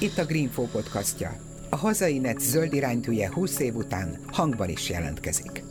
Itt a Greenfo podcastja. A hazai net zöld iránytűje 20 év után hangban is jelentkezik.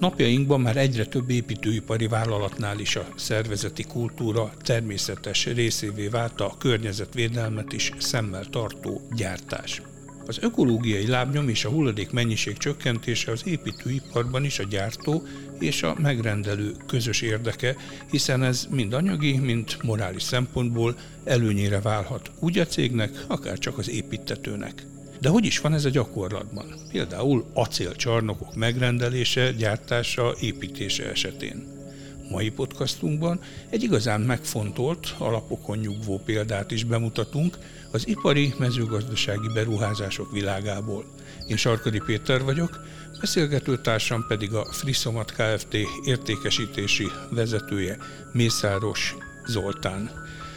Napjainkban már egyre több építőipari vállalatnál is a szervezeti kultúra természetes részévé vált a környezetvédelmet is szemmel tartó gyártás. Az ökológiai lábnyom és a hulladék mennyiség csökkentése az építőiparban is a gyártó és a megrendelő közös érdeke, hiszen ez mind anyagi, mind morális szempontból előnyére válhat úgy a cégnek, akár csak az építetőnek. De hogy is van ez a gyakorlatban? Például acélcsarnokok megrendelése, gyártása, építése esetén. Mai podcastunkban egy igazán megfontolt, alapokon nyugvó példát is bemutatunk az ipari mezőgazdasági beruházások világából. Én Sarkadi Péter vagyok, beszélgetőtársam pedig a Friszomat Kft. értékesítési vezetője Mészáros Zoltán.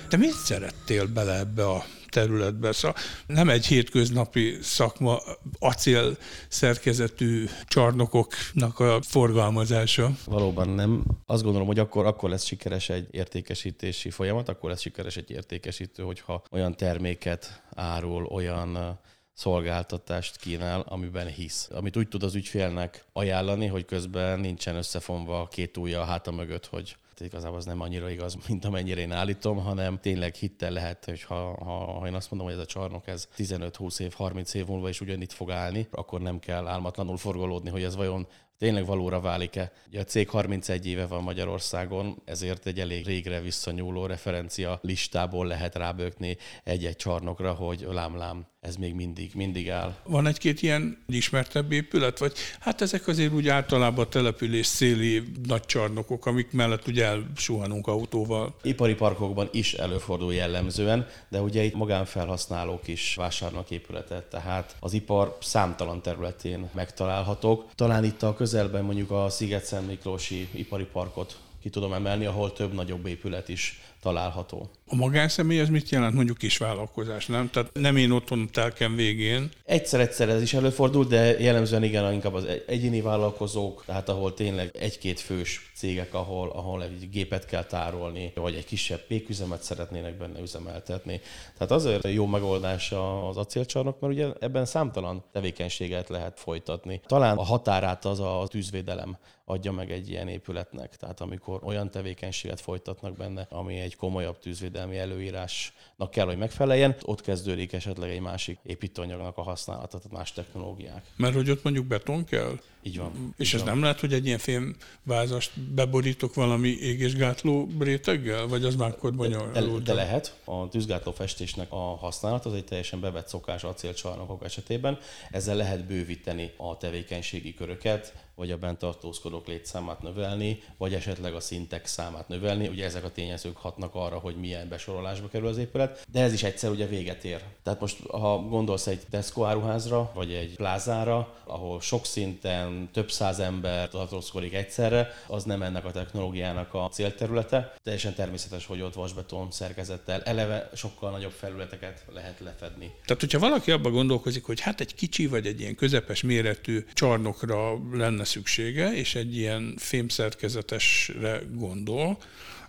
Te mit szerettél bele ebbe a területbe. Szóval nem egy hétköznapi szakma acél szerkezetű csarnokoknak a forgalmazása. Valóban nem. Azt gondolom, hogy akkor, akkor lesz sikeres egy értékesítési folyamat, akkor lesz sikeres egy értékesítő, hogyha olyan terméket árul, olyan szolgáltatást kínál, amiben hisz. Amit úgy tud az ügyfélnek ajánlani, hogy közben nincsen összefonva a két ujja a háta mögött, hogy igazából az nem annyira igaz, mint amennyire én állítom, hanem tényleg hittel lehet, hogy ha, ha, ha én azt mondom, hogy ez a csarnok ez 15-20 év, 30 év múlva is ugyanitt fog állni, akkor nem kell álmatlanul forgolódni, hogy ez vajon tényleg valóra válik-e. Ugye a cég 31 éve van Magyarországon, ezért egy elég régre visszanyúló referencia listából lehet rábökni egy-egy csarnokra, hogy lám-lám, ez még mindig, mindig áll. Van egy-két ilyen ismertebb épület, vagy hát ezek azért úgy általában település széli nagy csarnokok, amik mellett ugye elsuhanunk autóval. Ipari parkokban is előfordul jellemzően, de ugye itt magánfelhasználók is vásárolnak épületet, tehát az ipar számtalan területén megtalálhatók. Talán itt a köz közelben mondjuk a Sziget-Szent Miklósi ipari parkot ki tudom emelni, ahol több nagyobb épület is található. A magánszemély az mit jelent mondjuk kisvállalkozás, nem? Tehát nem én otthon telkem végén. Egyszer-egyszer ez is előfordul, de jellemzően igen, inkább az egyéni vállalkozók, tehát ahol tényleg egy-két fős cégek, ahol, ahol egy gépet kell tárolni, vagy egy kisebb péküzemet szeretnének benne üzemeltetni. Tehát azért jó megoldás az acélcsarnok, mert ugye ebben számtalan tevékenységet lehet folytatni. Talán a határát az a tűzvédelem adja meg egy ilyen épületnek. Tehát amikor olyan tevékenységet folytatnak benne, ami egy komolyabb tűzvédelmi előírásnak kell, hogy megfeleljen, ott kezdődik esetleg egy másik építőanyagnak a használata, tehát más technológiák. Mert hogy ott mondjuk beton kell? Így van. És így ez van. nem lehet, hogy egy ilyen fémvázast beborítok valami égésgátló réteggel, vagy az már akkor de, de lehet. A tűzgátló festésnek a használat az egy teljesen bevett szokás acélcsarnokok esetében. Ezzel lehet bővíteni a tevékenységi köröket, vagy a bent tartózkodók létszámát növelni, vagy esetleg a szintek számát növelni. Ugye ezek a tényezők hatnak arra, hogy milyen besorolásba kerül az épület, de ez is egyszer ugye véget ér. Tehát most, ha gondolsz egy Tesco áruházra, vagy egy plázára, ahol sok szinten több száz ember tartózkodik egyszerre, az nem ennek a technológiának a célterülete. Teljesen természetes, hogy ott vasbeton szerkezettel eleve sokkal nagyobb felületeket lehet lefedni. Tehát, hogyha valaki abba gondolkozik, hogy hát egy kicsi vagy egy ilyen közepes méretű csarnokra lenne szüksége, és egy ilyen fémszerkezetesre gondol,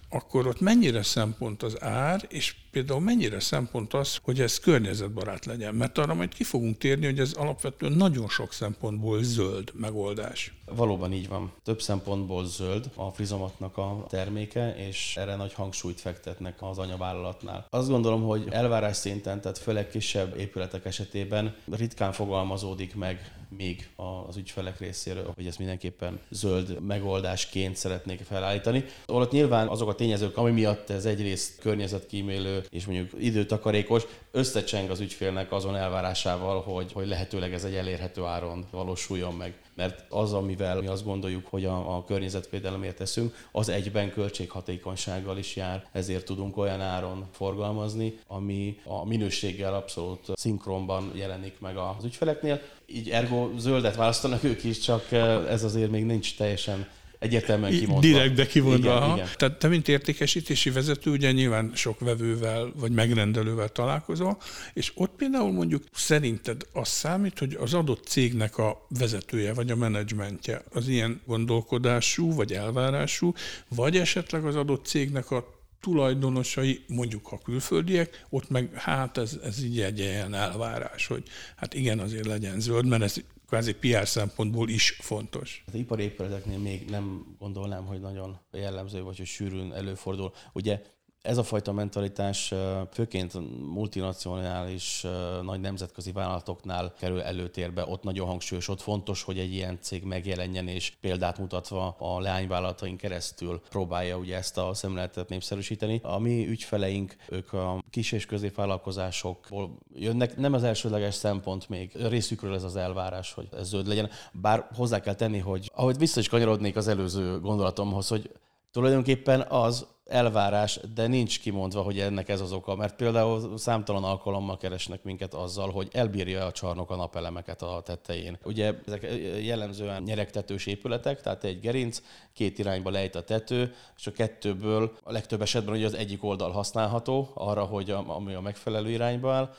akkor ott mennyire szempont az ár, és például mennyire szempont az, hogy ez környezetbarát legyen? Mert arra majd ki fogunk térni, hogy ez alapvetően nagyon sok szempontból zöld megoldás. Valóban így van. Több szempontból zöld a frizomatnak a terméke, és erre nagy hangsúlyt fektetnek az anyavállalatnál. Azt gondolom, hogy elvárás szinten, tehát főleg kisebb épületek esetében ritkán fogalmazódik meg még az ügyfelek részéről, hogy ezt mindenképpen zöld megoldásként szeretnék felállítani. Ott nyilván azok a tényezők, ami miatt ez egyrészt környezetkímélő és mondjuk időtakarékos, összecseng az ügyfélnek azon elvárásával, hogy, hogy lehetőleg ez egy elérhető áron valósuljon meg. Mert az, amivel mi azt gondoljuk, hogy a, a környezetvédelemért teszünk, az egyben költséghatékonysággal is jár, ezért tudunk olyan áron forgalmazni, ami a minőséggel abszolút szinkronban jelenik meg az ügyfeleknél. Így ergo zöldet választanak ők is, csak ez azért még nincs teljesen egyértelműen kimondva. Direktbe kimondva. Igen, igen. Tehát te, mint értékesítési vezető, ugye nyilván sok vevővel vagy megrendelővel találkozol, és ott például mondjuk szerinted az számít, hogy az adott cégnek a vezetője vagy a menedzsmentje az ilyen gondolkodású vagy elvárású, vagy esetleg az adott cégnek a tulajdonosai, mondjuk ha külföldiek, ott meg hát ez, ez így egy ilyen elvárás, hogy hát igen, azért legyen zöld, mert ez kvázi PR szempontból is fontos. Az ipari épületeknél még nem gondolnám, hogy nagyon jellemző, vagy hogy sűrűn előfordul. Ugye ez a fajta mentalitás főként multinacionális nagy nemzetközi vállalatoknál kerül előtérbe, ott nagyon hangsúlyos, ott fontos, hogy egy ilyen cég megjelenjen, és példát mutatva a leányvállalataink keresztül próbálja ugye ezt a szemléletet népszerűsíteni. A mi ügyfeleink, ők a kis és középvállalkozásokból jönnek, nem az elsődleges szempont még, részükről ez az elvárás, hogy ez zöld legyen, bár hozzá kell tenni, hogy ahogy vissza is kanyarodnék az előző gondolatomhoz, hogy tulajdonképpen az elvárás, de nincs kimondva, hogy ennek ez az oka, mert például számtalan alkalommal keresnek minket azzal, hogy elbírja a csarnok a napelemeket a tetején. Ugye ezek jellemzően nyeregtetős épületek, tehát egy gerinc, két irányba lejt a tető, és a kettőből a legtöbb esetben ugye az egyik oldal használható arra, hogy a, ami a megfelelő irányba áll,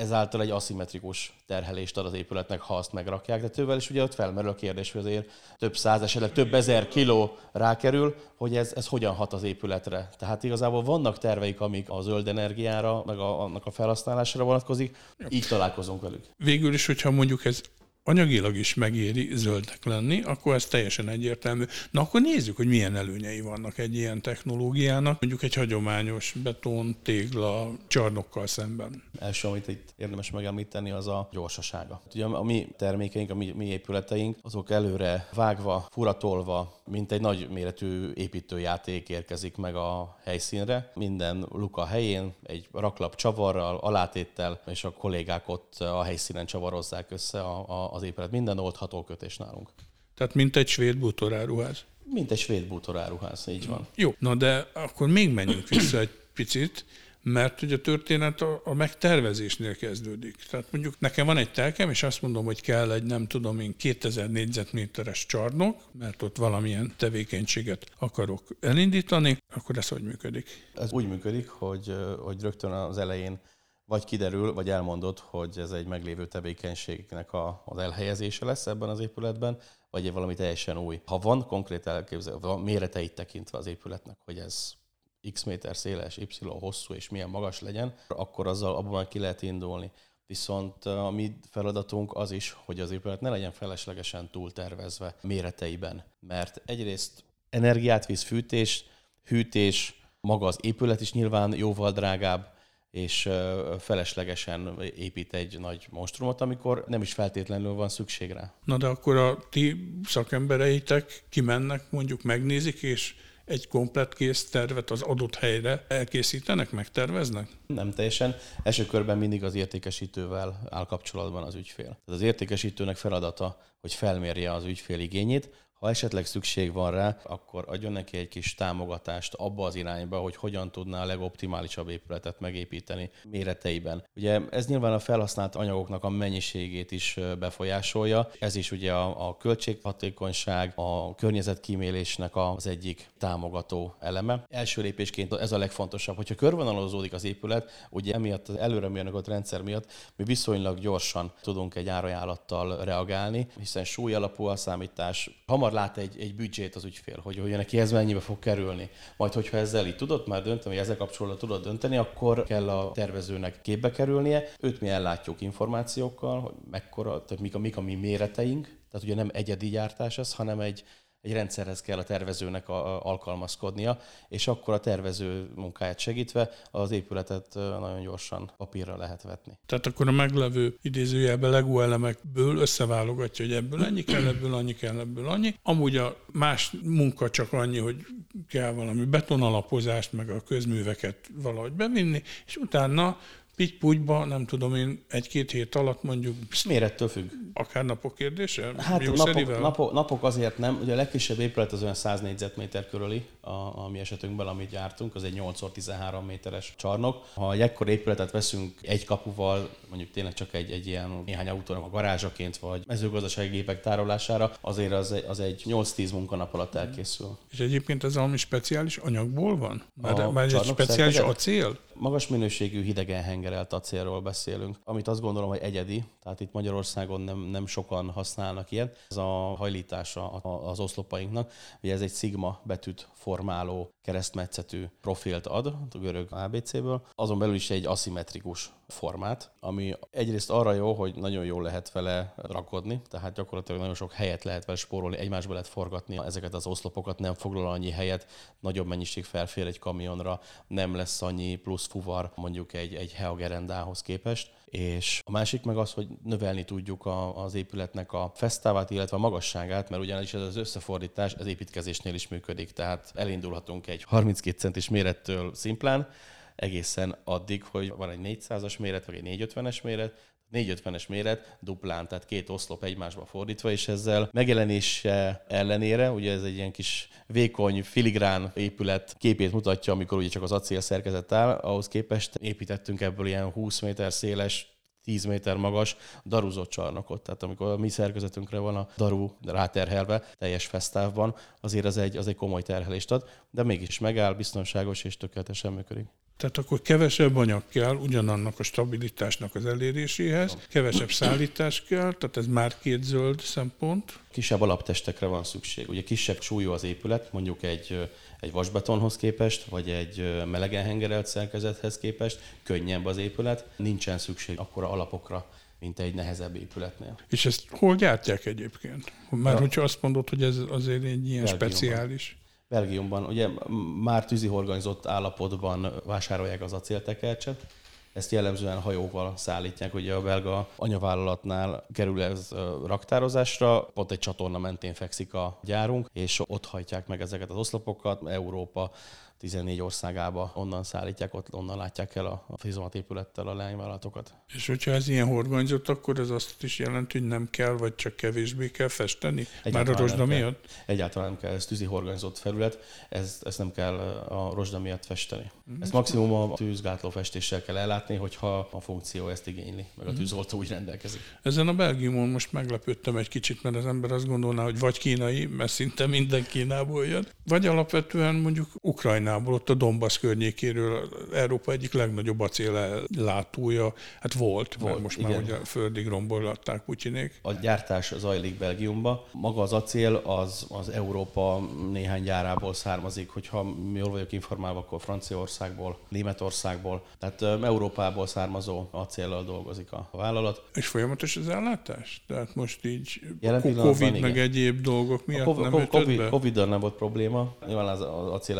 ezáltal egy aszimmetrikus terhelést ad az épületnek, ha azt megrakják. De tővel is ugye ott felmerül a kérdés, hogy azért több száz, esetleg több ezer kiló rákerül, hogy ez, ez hogyan hat az épületre. Tehát igazából vannak terveik, amik a zöld energiára, meg a, annak a felhasználásra vonatkozik, így találkozunk velük. Végül is, hogyha mondjuk ez anyagilag is megéri zöldnek lenni, akkor ez teljesen egyértelmű. Na akkor nézzük, hogy milyen előnyei vannak egy ilyen technológiának, mondjuk egy hagyományos beton, tégla, csarnokkal szemben. Első, amit itt érdemes megemlíteni, az a gyorsasága. Ugye a mi termékeink, a mi, mi épületeink, azok előre vágva, furatolva, mint egy nagy méretű építőjáték érkezik meg a helyszínre. Minden luka helyén, egy raklap csavarral, alátéttel, és a kollégák ott a helyszínen csavarozzák össze a, a, az épület. Minden oldható kötés nálunk. Tehát mint egy svéd bútoráruház. Mint egy svéd bútoráruház, így van. Jó, na de akkor még menjünk vissza egy picit mert ugye a történet a, a megtervezésnél kezdődik. Tehát mondjuk nekem van egy telkem, és azt mondom, hogy kell egy nem tudom én 2000 négyzetméteres csarnok, mert ott valamilyen tevékenységet akarok elindítani, akkor ez hogy működik? Ez úgy működik, hogy, hogy rögtön az elején vagy kiderül, vagy elmondod, hogy ez egy meglévő tevékenységnek a, az elhelyezése lesz ebben az épületben, vagy valami teljesen új. Ha van konkrét elképzelő, van méreteit tekintve az épületnek, hogy ez x méter széles, y hosszú és milyen magas legyen, akkor azzal abban már ki lehet indulni. Viszont a mi feladatunk az is, hogy az épület ne legyen feleslegesen túltervezve méreteiben. Mert egyrészt energiát visz fűtés, hűtés, maga az épület is nyilván jóval drágább, és feleslegesen épít egy nagy monstrumot, amikor nem is feltétlenül van szükség rá. Na de akkor a ti szakembereitek kimennek, mondjuk megnézik, és egy komplet kész tervet az adott helyre elkészítenek, megterveznek? Nem teljesen. Első körben mindig az értékesítővel áll kapcsolatban az ügyfél. Tehát az értékesítőnek feladata, hogy felmérje az ügyfél igényét, ha esetleg szükség van rá, akkor adjon neki egy kis támogatást abba az irányba, hogy hogyan tudná a legoptimálisabb épületet megépíteni méreteiben. Ugye ez nyilván a felhasznált anyagoknak a mennyiségét is befolyásolja. Ez is ugye a, a költséghatékonyság, a környezetkímélésnek az egyik támogató eleme. Első lépésként ez a legfontosabb, hogyha körvonalozódik az épület, ugye emiatt az előre mérnökölt rendszer miatt mi viszonylag gyorsan tudunk egy árajánlattal reagálni, hiszen súly alapú a számítás hamar lát egy, egy büdzsét az ügyfél, hogy, hogy neki ez mennyibe fog kerülni. Majd, hogyha ezzel így tudod már dönteni, vagy ezzel kapcsolatban tudod dönteni, akkor kell a tervezőnek képbe kerülnie. Őt mi ellátjuk információkkal, hogy mekkora, tehát mik a, mik a mi méreteink, tehát ugye nem egyedi gyártás ez, hanem egy, egy rendszerhez kell a tervezőnek a, alkalmazkodnia, és akkor a tervező munkáját segítve az épületet nagyon gyorsan papírra lehet vetni. Tehát akkor a meglevő idézőjelben LEGO elemekből összeválogatja, hogy ebből ennyi kell, ebből annyi kell, ebből annyi. Amúgy a más munka csak annyi, hogy kell valami betonalapozást, meg a közműveket valahogy bevinni, és utána Pitty nem tudom én, egy-két hét alatt mondjuk... Mérettől függ. Akár napok kérdése? Hát napok, napok, napok, azért nem. Ugye a legkisebb épület az olyan 100 négyzetméter körüli, a, a mi esetünkben, amit gyártunk, az egy 8x13 méteres csarnok. Ha egy ekkor épületet veszünk egy kapuval, mondjuk tényleg csak egy, egy ilyen néhány autónak a garázsaként, vagy mezőgazdasági gépek tárolására, azért az egy, az egy 8-10 munkanap alatt elkészül. És egyébként ez valami speciális anyagból van? Mert, mert egy speciális szerkezet? acél? Magas minőségű hidegen hengerelt acélról beszélünk, amit azt gondolom, hogy egyedi, tehát itt Magyarországon nem, nem sokan használnak ilyet. Ez a hajlítása az oszlopainknak, ugye ez egy szigma betűt formáló keresztmetszetű profilt ad, a görög ABC-ből, azon belül is egy aszimmetrikus formát, ami egyrészt arra jó, hogy nagyon jól lehet vele rakodni, tehát gyakorlatilag nagyon sok helyet lehet vele spórolni, egymásba lehet forgatni ezeket az oszlopokat, nem foglal annyi helyet, nagyobb mennyiség felfér egy kamionra, nem lesz annyi plusz fuvar mondjuk egy, egy Heagerendához képest és a másik meg az, hogy növelni tudjuk a, az épületnek a fesztávát, illetve a magasságát, mert ugyanis ez az összefordítás az építkezésnél is működik, tehát elindulhatunk egy 32 centis mérettől szimplán, egészen addig, hogy van egy 400-as méret, vagy egy 450-es méret, 450-es méret, duplán, tehát két oszlop egymásba fordítva, és ezzel megjelenése ellenére, ugye ez egy ilyen kis vékony, filigrán épület képét mutatja, amikor ugye csak az acél szerkezet áll, ahhoz képest építettünk ebből ilyen 20 méter széles 10 méter magas daruzott csarnokot. Tehát amikor a mi szerkezetünkre van a daru ráterhelve teljes fesztávban, azért az egy, az egy komoly terhelést ad, de mégis megáll, biztonságos és tökéletesen működik. Tehát akkor kevesebb anyag kell ugyanannak a stabilitásnak az eléréséhez, kevesebb szállítás kell, tehát ez már két zöld szempont. Kisebb alaptestekre van szükség. Ugye kisebb súlyú az épület, mondjuk egy, egy vasbetonhoz képest, vagy egy melegen hengerelt szerkezethez képest, könnyebb az épület, nincsen szükség akkora alapokra, mint egy nehezebb épületnél. És ezt hol gyártják egyébként? Mert ja. hogyha azt mondod, hogy ez azért egy ilyen Belgiumban. speciális. Belgiumban. Ugye már tűzihorganizott állapotban vásárolják az acéltekercset, ezt jellemzően hajóval szállítják, ugye a belga anyavállalatnál kerül ez raktározásra, ott egy csatorna mentén fekszik a gyárunk, és ott hajtják meg ezeket az oszlopokat, Európa 14 országába onnan szállítják, ott onnan látják el a, a épülettel a leányvállalatokat. És hogyha ez ilyen horgonyzott, akkor ez azt is jelenti, hogy nem kell, vagy csak kevésbé kell festeni? Egyáltalán Már a rozsda miatt? Egyáltalán nem kell, ez tűzi horgonyzott felület, ez, ezt nem kell a rozsda miatt festeni. Mm. Ezt maximum a tűzgátló festéssel kell ellátni, hogyha a funkció ezt igényli, meg a mhm. tűzoltó úgy rendelkezik. Ezen a Belgiumon most meglepődtem egy kicsit, mert az ember azt gondolná, hogy vagy kínai, mert szinte minden Kínából jön, vagy alapvetően mondjuk Ukrajna Ukrajnából, ott a Donbass környékéről Európa egyik legnagyobb acéllátója, hát volt, volt mert most igen. már ugye földig rombolhatták Putyinék. A gyártás zajlik Belgiumba. Maga az acél az, az Európa néhány gyárából származik, hogyha jól vagyok informálva, akkor Franciaországból, Németországból, tehát Európából származó acéllal dolgozik a vállalat. És folyamatos az ellátás? Tehát most így Jelen Covid meg igen. egyéb dolgok miatt a COVID, nem COVID, Covid-dal nem volt probléma. Nyilván az, az acél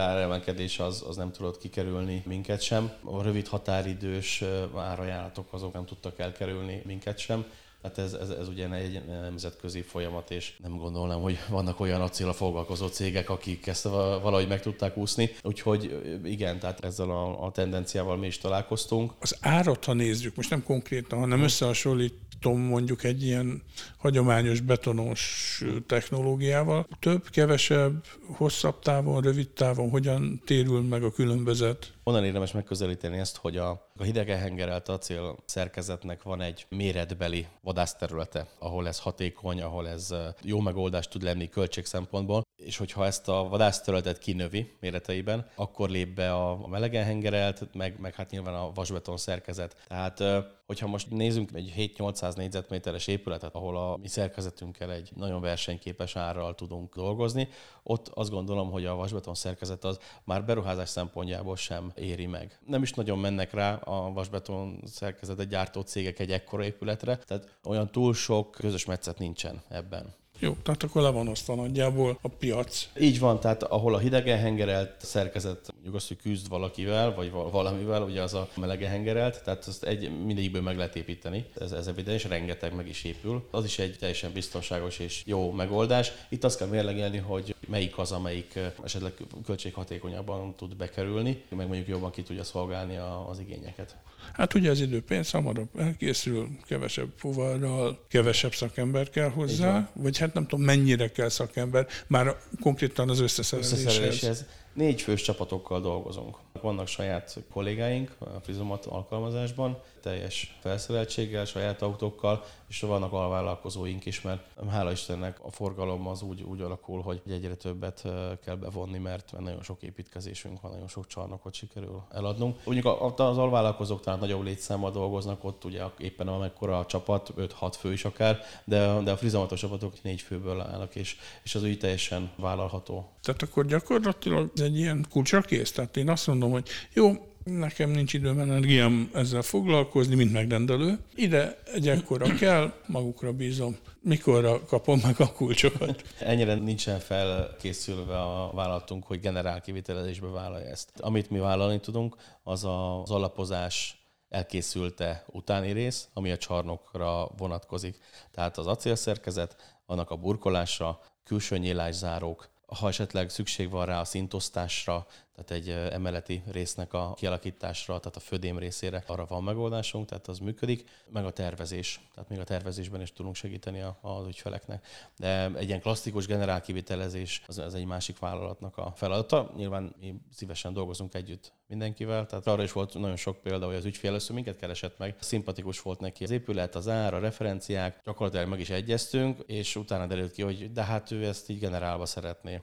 növekedés az, az nem tudott kikerülni minket sem. A rövid határidős árajánlatok azok nem tudtak elkerülni minket sem. Tehát ez, ez, ez ugye egy nemzetközi folyamat, és nem gondolnám, hogy vannak olyan acéla foglalkozó cégek, akik ezt valahogy meg tudták úszni. Úgyhogy igen, tehát ezzel a, a tendenciával mi is találkoztunk. Az árat, ha nézzük, most nem konkrétan, hanem összehasonlít tudom mondjuk egy ilyen hagyományos betonos technológiával. Több, kevesebb, hosszabb távon, rövid távon hogyan térül meg a különbözet? Onnan érdemes megközelíteni ezt, hogy a, a hidegenhengerelt acél szerkezetnek van egy méretbeli vadászterülete, ahol ez hatékony, ahol ez jó megoldás tud lenni költség szempontból, és hogyha ezt a vadászterületet kinövi méreteiben, akkor lép be a, a melegenhengerelt, meg, meg hát nyilván a vasbeton szerkezet. Tehát hogyha most nézzünk egy 7-800 négyzetméteres épületet, ahol a mi szerkezetünkkel egy nagyon versenyképes árral tudunk dolgozni, ott azt gondolom, hogy a vasbeton szerkezet az már beruházás szempontjából sem éri meg. Nem is nagyon mennek rá a vasbeton szerkezetet gyártó cégek egy ekkora épületre, tehát olyan túl sok közös metszet nincsen ebben. Jó, tehát akkor le van osztva nagyjából a piac. Így van, tehát ahol a hidegen hengerelt szerkezet, mondjuk azt, hogy küzd valakivel, vagy valamivel, ugye az a melegen hengerelt, tehát azt egy, mindegyikből meg lehet építeni. Ez, ez evidens, rengeteg meg is épül. Az is egy teljesen biztonságos és jó megoldás. Itt azt kell mérlegelni, hogy melyik az, amelyik esetleg költséghatékonyabban tud bekerülni, meg mondjuk jobban ki tudja szolgálni az igényeket. Hát ugye az idő pénz hamarabb elkészül, kevesebb fuvarral, kevesebb szakember kell hozzá, vagy hát nem tudom mennyire kell szakember, már konkrétan az összeszereléshez. összeszereléshez. Négy fős csapatokkal dolgozunk. Vannak saját kollégáink a Frizomat alkalmazásban, teljes felszereltséggel, saját autókkal, és vannak alvállalkozóink is, mert hála Istennek a forgalom az úgy, úgy alakul, hogy egyre többet kell bevonni, mert nagyon sok építkezésünk van, nagyon sok csarnokot sikerül eladnunk. Mondjuk az alvállalkozók talán nagyobb létszámmal dolgoznak, ott ugye éppen amekkora a csapat, 5-6 fő is akár, de, de a frizamatos csapatok négy főből állnak, és, és az úgy teljesen vállalható. Tehát akkor gyakorlatilag egy ilyen kulcsra kész. Tehát én azt mondom, hogy jó, nekem nincs időm, energiám ezzel foglalkozni, mint megrendelő. Ide egy ekkora kell, magukra bízom. Mikorra kapom meg a kulcsokat? Ennyire nincsen felkészülve a vállalatunk, hogy generál kivitelezésbe vállalja ezt. Amit mi vállalni tudunk, az az alapozás elkészülte utáni rész, ami a csarnokra vonatkozik. Tehát az acélszerkezet, annak a burkolásra, külső nyílászárók, ha esetleg szükség van rá a szintosztásra, tehát egy emeleti résznek a kialakításra, tehát a födém részére arra van megoldásunk, tehát az működik, meg a tervezés, tehát még a tervezésben is tudunk segíteni az ügyfeleknek. De egy ilyen klasszikus generál kivitelezés az, az egy másik vállalatnak a feladata. Nyilván mi szívesen dolgozunk együtt mindenkivel, tehát arra is volt nagyon sok példa, hogy az ügyfél először minket keresett meg, szimpatikus volt neki az épület, az ár, a referenciák, gyakorlatilag meg is egyeztünk, és utána derült ki, hogy de hát ő ezt így generálva szeretné.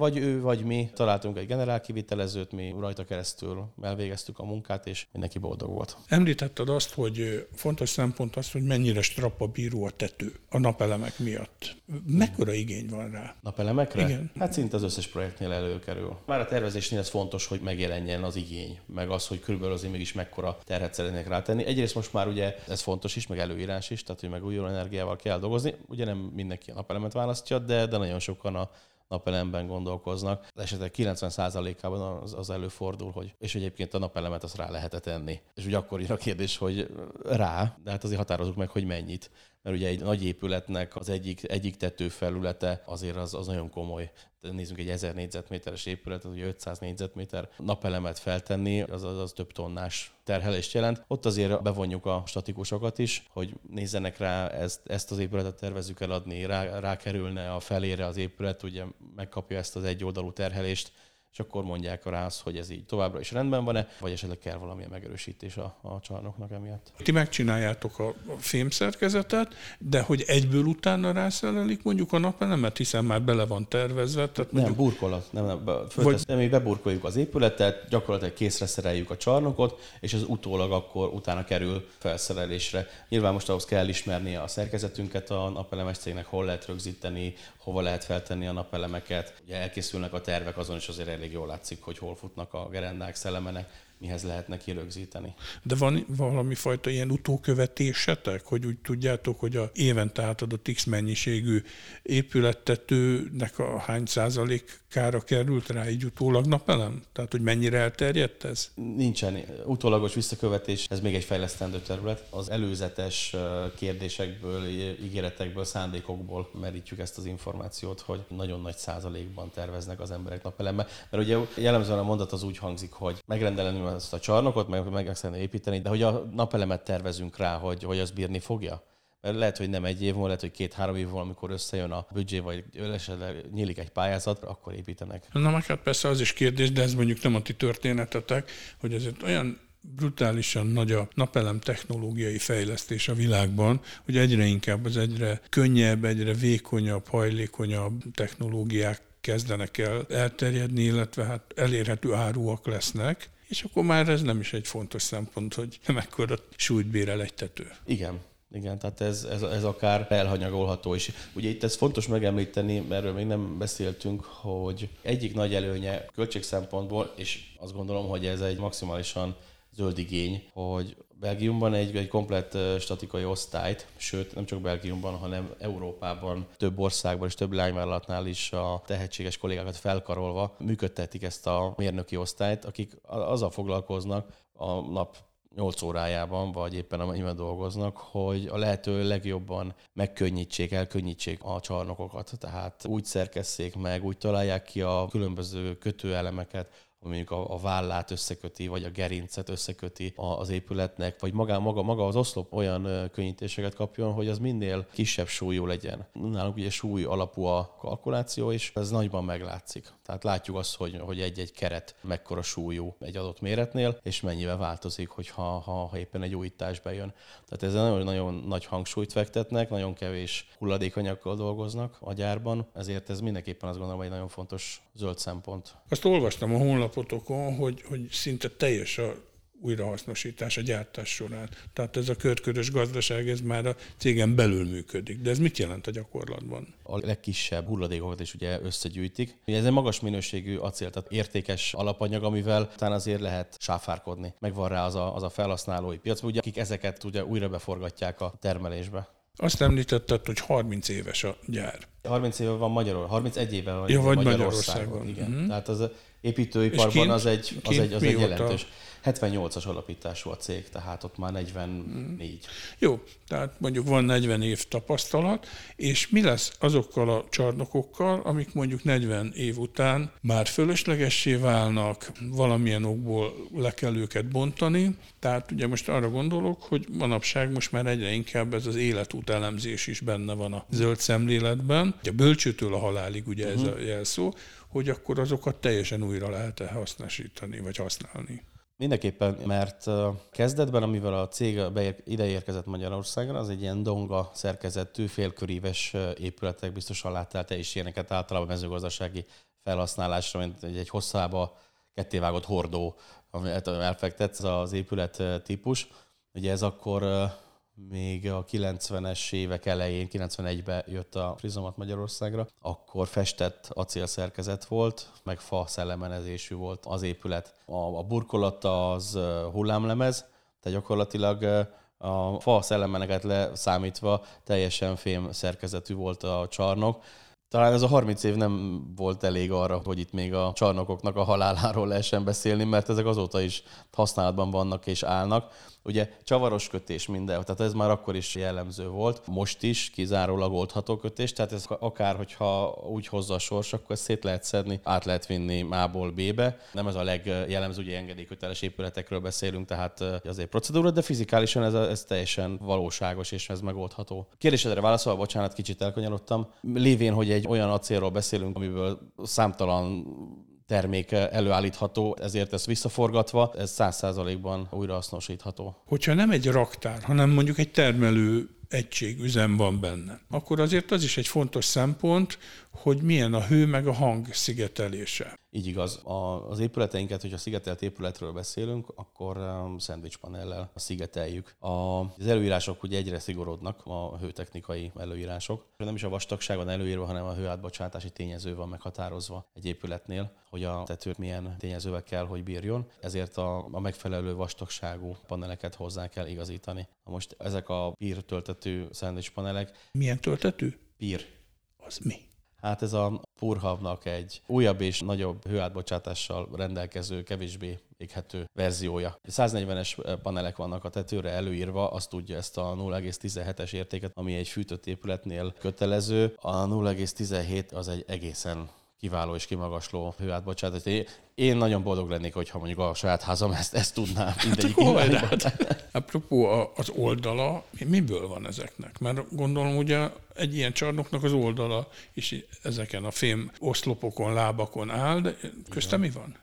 Vagy ő, vagy mi találtunk egy generál kivitelezőt, mi rajta keresztül elvégeztük a munkát, és mindenki boldog volt. Említetted azt, hogy fontos szempont az, hogy mennyire strappa bíró a tető a napelemek miatt. Mekkora igény van rá? Napelemekre? Igen. Hát szinte az összes projektnél előkerül. Már a tervezésnél ez fontos, hogy megjelenjen az igény, meg az, hogy körülbelül azért mégis mekkora terhet szeretnék rátenni. Egyrészt most már ugye ez fontos is, meg előírás is, tehát hogy megújuló energiával kell dolgozni. Ugye nem mindenki a napelemet választja, de, de nagyon sokan a napelemben gondolkoznak. Az esetek 90%-ában az, az előfordul, hogy és egyébként a napelemet azt rá lehetett tenni. És ugye akkor jön a kérdés, hogy rá, de hát azért határozunk meg, hogy mennyit mert ugye egy nagy épületnek az egyik, egyik tetőfelülete azért az, az nagyon komoly. Nézzünk egy 1000 négyzetméteres épületet, ugye 500 négyzetméter napelemet feltenni, az, az, az több tonnás terhelést jelent. Ott azért bevonjuk a statikusokat is, hogy nézzenek rá, ezt, ezt az épületet tervezzük eladni, rá, rákerülne a felére az épület, ugye megkapja ezt az egyoldalú terhelést, és akkor mondják rá azt, hogy ez így továbbra is rendben van-e, vagy esetleg kell valamilyen megerősítés a, a csarnoknak emiatt. Ti megcsináljátok a, fémszerkezetet, de hogy egyből utána rászerelik mondjuk a napelemet, hiszen már bele van tervezve. Tehát nem, mondjuk... burkolat. Nem, nem, vagy... mi beburkoljuk az épületet, gyakorlatilag készre szereljük a csarnokot, és az utólag akkor utána kerül felszerelésre. Nyilván most ahhoz kell ismerni a szerkezetünket a napelemes cégnek, hol lehet rögzíteni, hova lehet feltenni a napelemeket. Ugye elkészülnek a tervek, azon is azért elég jól látszik, hogy hol futnak a gerendák, szelemenek, mihez lehetne kirögzíteni. De van valami fajta ilyen utókövetésetek, hogy úgy tudjátok, hogy a évente átadott X mennyiségű épülettetőnek a hány százalékára került rá egy utólag napelem? Tehát, hogy mennyire elterjedt ez? Nincsen. Utólagos visszakövetés, ez még egy fejlesztendő terület. Az előzetes kérdésekből, ígéretekből, szándékokból merítjük ezt az információt, hogy nagyon nagy százalékban terveznek az emberek napelemmel. Mert ugye jellemzően a mondat az úgy hangzik, hogy megrendelni ezt a csarnokot, meg meg szeretné építeni, de hogy a napelemet tervezünk rá, hogy, hogy az bírni fogja? Mert lehet, hogy nem egy év múlva, lehet, hogy két-három év múlva, amikor összejön a büdzsé, vagy esetleg nyílik egy pályázat, akkor építenek. Na meg hát persze az is kérdés, de ez mondjuk nem a ti történetetek, hogy ezért olyan brutálisan nagy a napelem technológiai fejlesztés a világban, hogy egyre inkább az egyre könnyebb, egyre vékonyabb, hajlékonyabb technológiák kezdenek el elterjedni, illetve hát elérhető áruak lesznek, és akkor már ez nem is egy fontos szempont, hogy mekkora súlyt bír el egy tető. Igen, igen, tehát ez, ez, ez akár elhanyagolható is. Ugye itt ez fontos megemlíteni, erről még nem beszéltünk, hogy egyik nagy előnye költség szempontból, és azt gondolom, hogy ez egy maximálisan zöld igény, hogy Belgiumban egy, egy komplett statikai osztályt, sőt nem csak Belgiumban, hanem Európában, több országban és több lányvállalatnál is a tehetséges kollégákat felkarolva működtetik ezt a mérnöki osztályt, akik azzal foglalkoznak a nap 8 órájában, vagy éppen amennyiben dolgoznak, hogy a lehető legjobban megkönnyítsék, elkönnyítsék a csarnokokat. Tehát úgy szerkesszék meg, úgy találják ki a különböző kötőelemeket, mondjuk a, a vállát összeköti, vagy a gerincet összeköti az épületnek, vagy maga, maga, maga az oszlop olyan könnyítéseket kapjon, hogy az minél kisebb súlyú legyen. Nálunk ugye súly alapú a kalkuláció, és ez nagyban meglátszik. Tehát látjuk azt, hogy, hogy egy-egy keret mekkora súlyú egy adott méretnél, és mennyivel változik, hogyha ha, ha éppen egy újítás bejön. Tehát ezzel nagyon, nagyon nagy hangsúlyt fektetnek, nagyon kevés hulladékanyaggal dolgoznak a gyárban, ezért ez mindenképpen azt gondolom, hogy nagyon fontos zöld szempont. Azt olvastam a honlapotokon, hogy, hogy szinte teljes a újrahasznosítás a gyártás során. Tehát ez a körkörös gazdaság, ez már a cégen belül működik. De ez mit jelent a gyakorlatban? A legkisebb hulladékokat is ugye összegyűjtik. Ez egy magas minőségű acél, tehát értékes alapanyag, amivel talán azért lehet sáfárkodni. Megvan rá az a, az a felhasználói piac, ugye, akik ezeket ugye újra beforgatják a termelésbe. Azt említetted, hogy 30 éves a gyár. 30 éve van Magyarországon, 31 éve van ja, vagy Magyarországon. Magyarországon. Igen. Mm-hmm. Tehát az építőiparban az egy, az egy, az egy jelentős. 78-as alapítású a cég, tehát ott már 44. Jó, tehát mondjuk van 40 év tapasztalat, és mi lesz azokkal a csarnokokkal, amik mondjuk 40 év után már fölöslegessé válnak, valamilyen okból le kell őket bontani. Tehát ugye most arra gondolok, hogy manapság most már egyre inkább ez az életút elemzés is benne van a zöld szemléletben. A bölcsőtől a halálig ugye uh-huh. ez a mhm. jelszó, hogy akkor azokat teljesen újra lehet-e hasznosítani, vagy használni. Mindenképpen, mert kezdetben, amivel a cég ide érkezett Magyarországra, az egy ilyen donga szerkezetű, félköríves épületek, biztosan láttál te is ilyeneket általában mezőgazdasági felhasználásra, mint egy, egy hosszába kettévágott hordó, amit elfektetsz, az épület típus. Ugye ez akkor még a 90-es évek elején, 91-ben jött a Frizomat Magyarországra, akkor festett acélszerkezet volt, meg fa szellemenezésű volt az épület. A, a burkolata az hullámlemez, tehát gyakorlatilag a fa szellemeneket leszámítva teljesen fém szerkezetű volt a csarnok, talán ez a 30 év nem volt elég arra, hogy itt még a csarnokoknak a haláláról lehessen beszélni, mert ezek azóta is használatban vannak és állnak. Ugye csavaros kötés minden, tehát ez már akkor is jellemző volt. Most is kizárólag oldható kötés, tehát ez akár, hogyha úgy hozza a sors, akkor ezt szét lehet szedni, át lehet vinni A-ból B-be. Nem ez a legjellemző, ugye engedélyköteles épületekről beszélünk, tehát azért procedúra, de fizikálisan ez, ez teljesen valóságos és ez megoldható. Kérdésedre válaszolva, bocsánat, kicsit elkanyarodtam. Lévén, hogy egy olyan acélról beszélünk, amiből számtalan termék előállítható, ezért ezt visszaforgatva, ez száz százalékban újrahasznosítható. Hogyha nem egy raktár, hanem mondjuk egy termelő egység, üzem van benne, akkor azért az is egy fontos szempont, hogy milyen a hő meg a hang szigetelése. Így igaz. A, az épületeinket, hogyha szigetelt épületről beszélünk, akkor um, panellel szigeteljük. A, az előírások ugye egyre szigorodnak, a hőtechnikai előírások. Nem is a vastagság van előírva, hanem a hőátbocsátási tényező van meghatározva egy épületnél, hogy a tető milyen tényezővel kell, hogy bírjon. Ezért a, a megfelelő vastagságú paneleket hozzá kell igazítani. Most ezek a pír töltető panelek. Milyen töltető? Pír. Az mi? Hát ez a Purhavnak egy újabb és nagyobb hőátbocsátással rendelkező, kevésbé éghető verziója. 140-es panelek vannak a tetőre előírva, azt tudja ezt a 0,17-es értéket, ami egy fűtött épületnél kötelező. A 0,17 az egy egészen kiváló és kimagasló hőátbocsátás. Én nagyon boldog lennék, hogyha mondjuk a saját házam ezt, ezt tudná mindegyik hát, Apropó az oldala, miből van ezeknek? Mert gondolom ugye egy ilyen csarnoknak az oldala is ezeken a fém oszlopokon, lábakon áll, de közte mi van?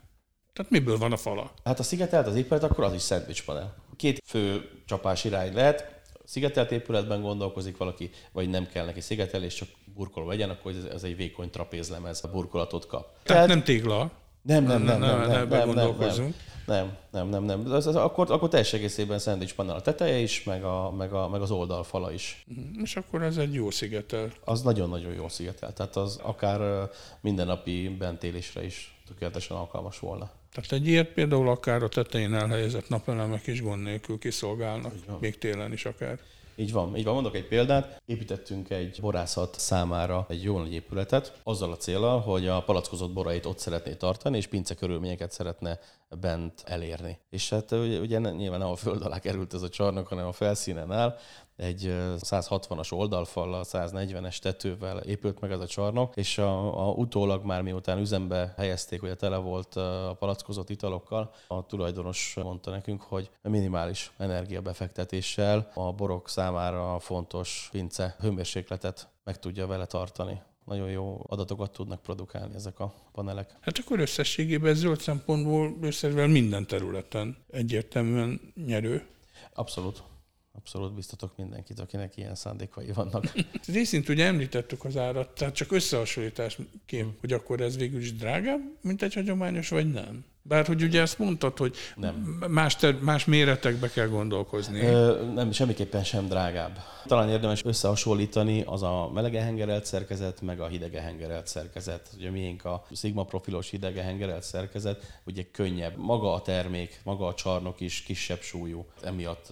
Tehát miből van a fala? Hát a szigetelt az épület, akkor az is szendvics panel. Két fő csapás irány lehet, szigetelt épületben gondolkozik valaki, vagy nem kell neki szigetelés, csak burkoló legyen, akkor ez, ez egy vékony trapézlemez a burkolatot kap. Tehát, Tehát nem tégla. Nem, nem, nem, nem, nem, nem, nem, nem, nem, nem, nem. Nem, nem. Az, az, akkor, akkor teljes egészében szendvics panel a teteje is, meg, a, meg, a, meg az oldalfala is. Uh-huh. És akkor ez egy jó szigetel. Az nagyon-nagyon jó szigetel. Tehát az akár mindennapi bentélésre is tökéletesen alkalmas volna. Tehát egy ilyet például akár a tetején elhelyezett napelemek is gond nélkül kiszolgálnak, még télen is akár. Így van, így van. Mondok egy példát. Építettünk egy borászat számára egy jó nagy épületet, azzal a célral, hogy a palackozott borait ott szeretné tartani, és pince körülményeket szeretne bent elérni. És hát ugye, ugye nyilván nem a föld alá került ez a csarnok, hanem a felszínen áll, egy 160-as oldalfallal, 140-es tetővel épült meg ez a csarnok, és a, a utólag már miután üzembe helyezték, hogy a tele volt a palackozott italokkal, a tulajdonos mondta nekünk, hogy minimális energiabefektetéssel a borok számára fontos pince hőmérsékletet meg tudja vele tartani nagyon jó adatokat tudnak produkálni ezek a panelek. Hát akkor összességében zöld szempontból összességében minden területen egyértelműen nyerő. Abszolút. Abszolút biztatok mindenkit, akinek ilyen szándékai vannak. Részint ugye említettük az árat, tehát csak összehasonlításként, hogy akkor ez végül is drágább, mint egy hagyományos, vagy nem? Bár hogy ugye ezt mondtad, hogy nem. Más, ter- más méretekbe kell gondolkozni. Ö, nem, semmiképpen sem drágább. Talán érdemes összehasonlítani az a melege hengerelt szerkezet, meg a hidege hengerelt szerkezet. Ugye miénk a Sigma profilos hidege hengerelt szerkezet, ugye könnyebb. Maga a termék, maga a csarnok is kisebb súlyú. Emiatt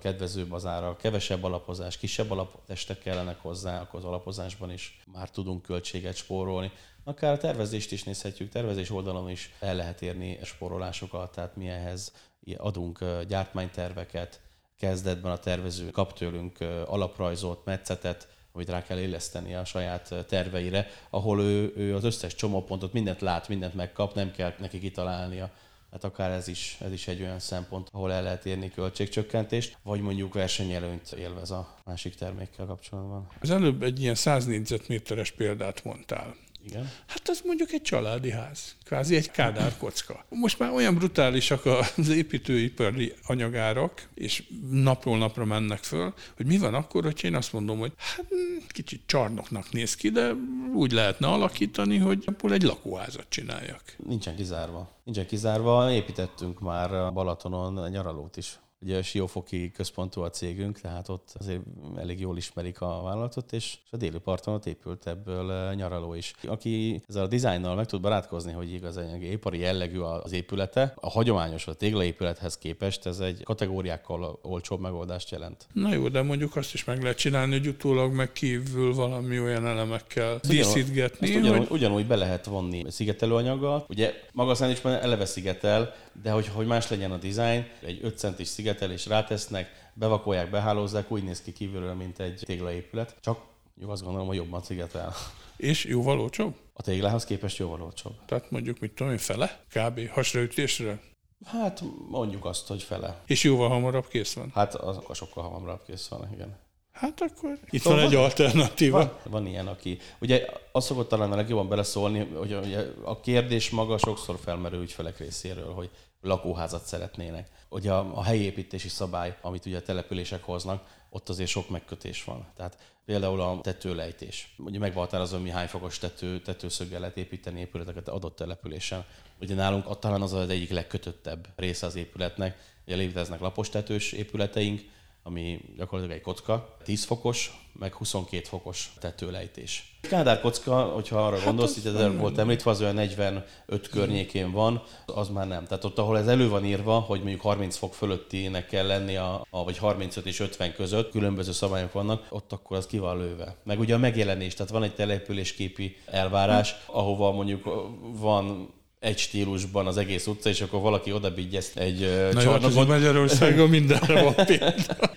kedvezőbb az ára, kevesebb alapozás, kisebb alaptestek kellenek hozzá, akkor az alapozásban is már tudunk költséget spórolni. Akár a tervezést is nézhetjük, tervezés oldalon is el lehet érni sporolásokat, tehát mi ehhez adunk gyártmányterveket, kezdetben a tervező kap tőlünk alaprajzot, metszetet, amit rá kell éleszteni a saját terveire, ahol ő, ő az összes csomópontot, mindent lát, mindent megkap, nem kell neki kitalálnia. Hát akár ez is, ez is egy olyan szempont, ahol el lehet érni költségcsökkentést, vagy mondjuk versenyelőnyt élvez a másik termékkel kapcsolatban. Az előbb egy ilyen 100 négyzetméteres példát mondtál. Igen. Hát az mondjuk egy családi ház, kvázi egy kádár kocka. Most már olyan brutálisak az építőipari anyagárak, és napról napra mennek föl, hogy mi van akkor, hogy én azt mondom, hogy hát kicsit csarnoknak néz ki, de úgy lehetne alakítani, hogy abból egy lakóházat csináljak. Nincsen kizárva. Nincsen kizárva. Építettünk már Balatonon nyaralót is Ugye a Siófoki központú a cégünk, tehát ott azért elég jól ismerik a vállalatot, és a déli parton ott épült ebből eh, nyaraló is. Aki ezzel a dizájnnal meg tud barátkozni, hogy igazán ipari jellegű az épülete, a hagyományos, a téglaépülethez képest ez egy kategóriákkal olcsóbb megoldást jelent. Na jó, de mondjuk azt is meg lehet csinálni, hogy utólag meg kívül valami olyan elemekkel díszítgetni. Ugyanúgy, hogy... ugyanúgy be lehet vonni szigetelőanyaggal. Ugye maga a eleve szigetel, de hogy, hogy más legyen a dizájn, egy 5 centis szigetelés rátesznek, bevakolják, behálózzák, úgy néz ki kívülről, mint egy téglaépület. Csak jó, azt gondolom, hogy jobban szigetel. És jóval olcsóbb? A téglához képest jóval olcsóbb. Tehát mondjuk, mit tudom én, fele? Kb. hasraütésre? Hát mondjuk azt, hogy fele. És jóval hamarabb kész van? Hát az sokkal hamarabb kész van, igen. Hát akkor itt szóval van egy alternatíva. Van, van ilyen, aki... Ugye azt szokott talán a legjobban beleszólni, hogy ugye a kérdés maga sokszor felmerül ügyfelek részéről, hogy lakóházat szeretnének. Ugye a, a helyi építési szabály, amit ugye a települések hoznak, ott azért sok megkötés van. Tehát például a tetőlejtés. Ugye megvaltározom, hogy mi hány fokos tető, tetőszöggel lehet építeni épületeket adott településen. Ugye nálunk talán az az egyik legkötöttebb része az épületnek. Ugye léteznek lapos tetős épületeink, ami gyakorlatilag egy kocka, 10 fokos, meg 22 fokos tetőlejtés. Kádár kocka, hogyha arra hát gondolsz, hogy ez volt említve, az olyan 45 környékén van, az már nem. Tehát ott, ahol ez elő van írva, hogy mondjuk 30 fok fölöttinek kell lenni, a, a, vagy 35 és 50 között, különböző szabályok vannak, ott akkor az ki van lőve. Meg ugye a megjelenés, tehát van egy településképi elvárás, ahova mondjuk van egy stílusban az egész utca, és akkor valaki oda ezt egy Na csarnokot. Jó, Magyarországon mindenre van példa.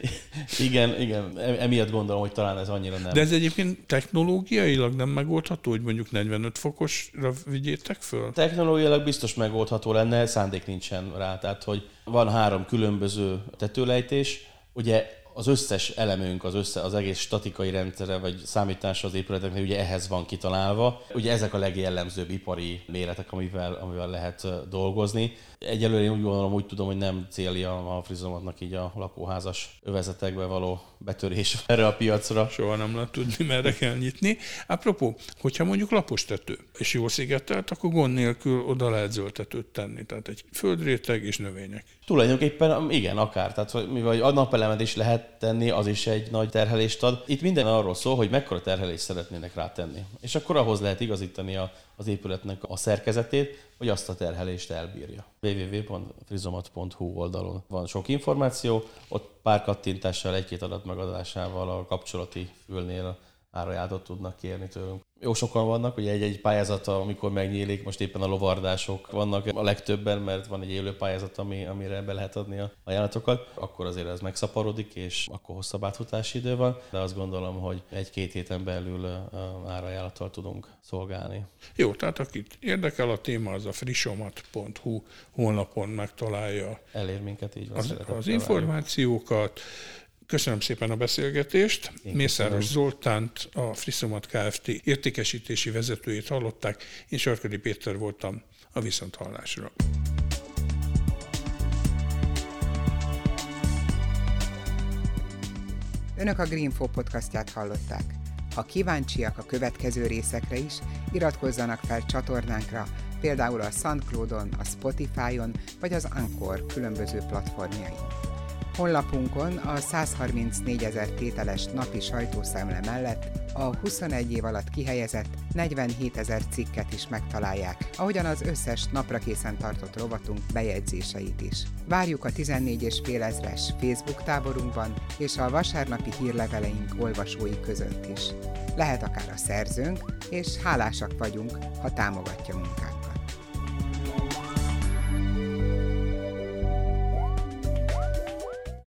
igen, igen, emiatt gondolom, hogy talán ez annyira nem. De ez egyébként technológiailag nem megoldható, hogy mondjuk 45 fokosra vigyétek föl? Technológiailag biztos megoldható lenne, szándék nincsen rá. Tehát, hogy van három különböző tetőlejtés, ugye az összes elemünk, az, össze, az egész statikai rendszere, vagy számítás az épületeknek ugye ehhez van kitalálva. Ugye ezek a legjellemzőbb ipari méretek, amivel, amivel lehet dolgozni. Egyelőre én úgy gondolom, úgy tudom, hogy nem célja a frizomatnak így a lakóházas övezetekbe való betörés erre a piacra. Soha nem lehet tudni, merre kell nyitni. Apropó, hogyha mondjuk lapos tető, és jól szigetelt, akkor gond nélkül oda lehet zöldtetőt tenni. Tehát egy földréteg és növények. Tulajdonképpen igen, akár. Tehát mivel a napelemet is lehet tenni, az is egy nagy terhelést ad. Itt minden arról szól, hogy mekkora terhelést szeretnének rátenni. És akkor ahhoz lehet igazítani a, az épületnek a szerkezetét, hogy azt a terhelést elbírja. www.frizomat.hu oldalon van sok információ, ott pár kattintással, egy-két adat megadásával a kapcsolati fülnél árajátot tudnak kérni tőlünk. Jó sokan vannak, ugye egy-egy pályázata, amikor megnyílik, most éppen a lovardások vannak a legtöbben, mert van egy élő pályázat, ami, amire be lehet adni a ajánlatokat, akkor azért ez megszaporodik, és akkor hosszabb átfutási idő van, de azt gondolom, hogy egy-két héten belül árajánlattal tudunk szolgálni. Jó, tehát akit érdekel a téma, az a frissomat.hu honlapon megtalálja Elér minket így van. Az, az információkat, Köszönöm szépen a beszélgetést. Én Mészáros köszönöm. Zoltánt, a Friszomat Kft. értékesítési vezetőjét hallották. Én Sarkadi Péter voltam a Viszonthallásra. Önök a Greenfo podcastját hallották. Ha kíváncsiak a következő részekre is, iratkozzanak fel csatornánkra, például a SoundCloud-on, a Spotify-on vagy az Anchor különböző platformjain. Honlapunkon a 134 ezer tételes napi sajtószemle mellett a 21 év alatt kihelyezett 47 ezer cikket is megtalálják, ahogyan az összes napra készen tartott rovatunk bejegyzéseit is. Várjuk a 14 és fél ezres Facebook táborunkban és a vasárnapi hírleveleink olvasói között is. Lehet akár a szerzőnk, és hálásak vagyunk, ha támogatja munkát.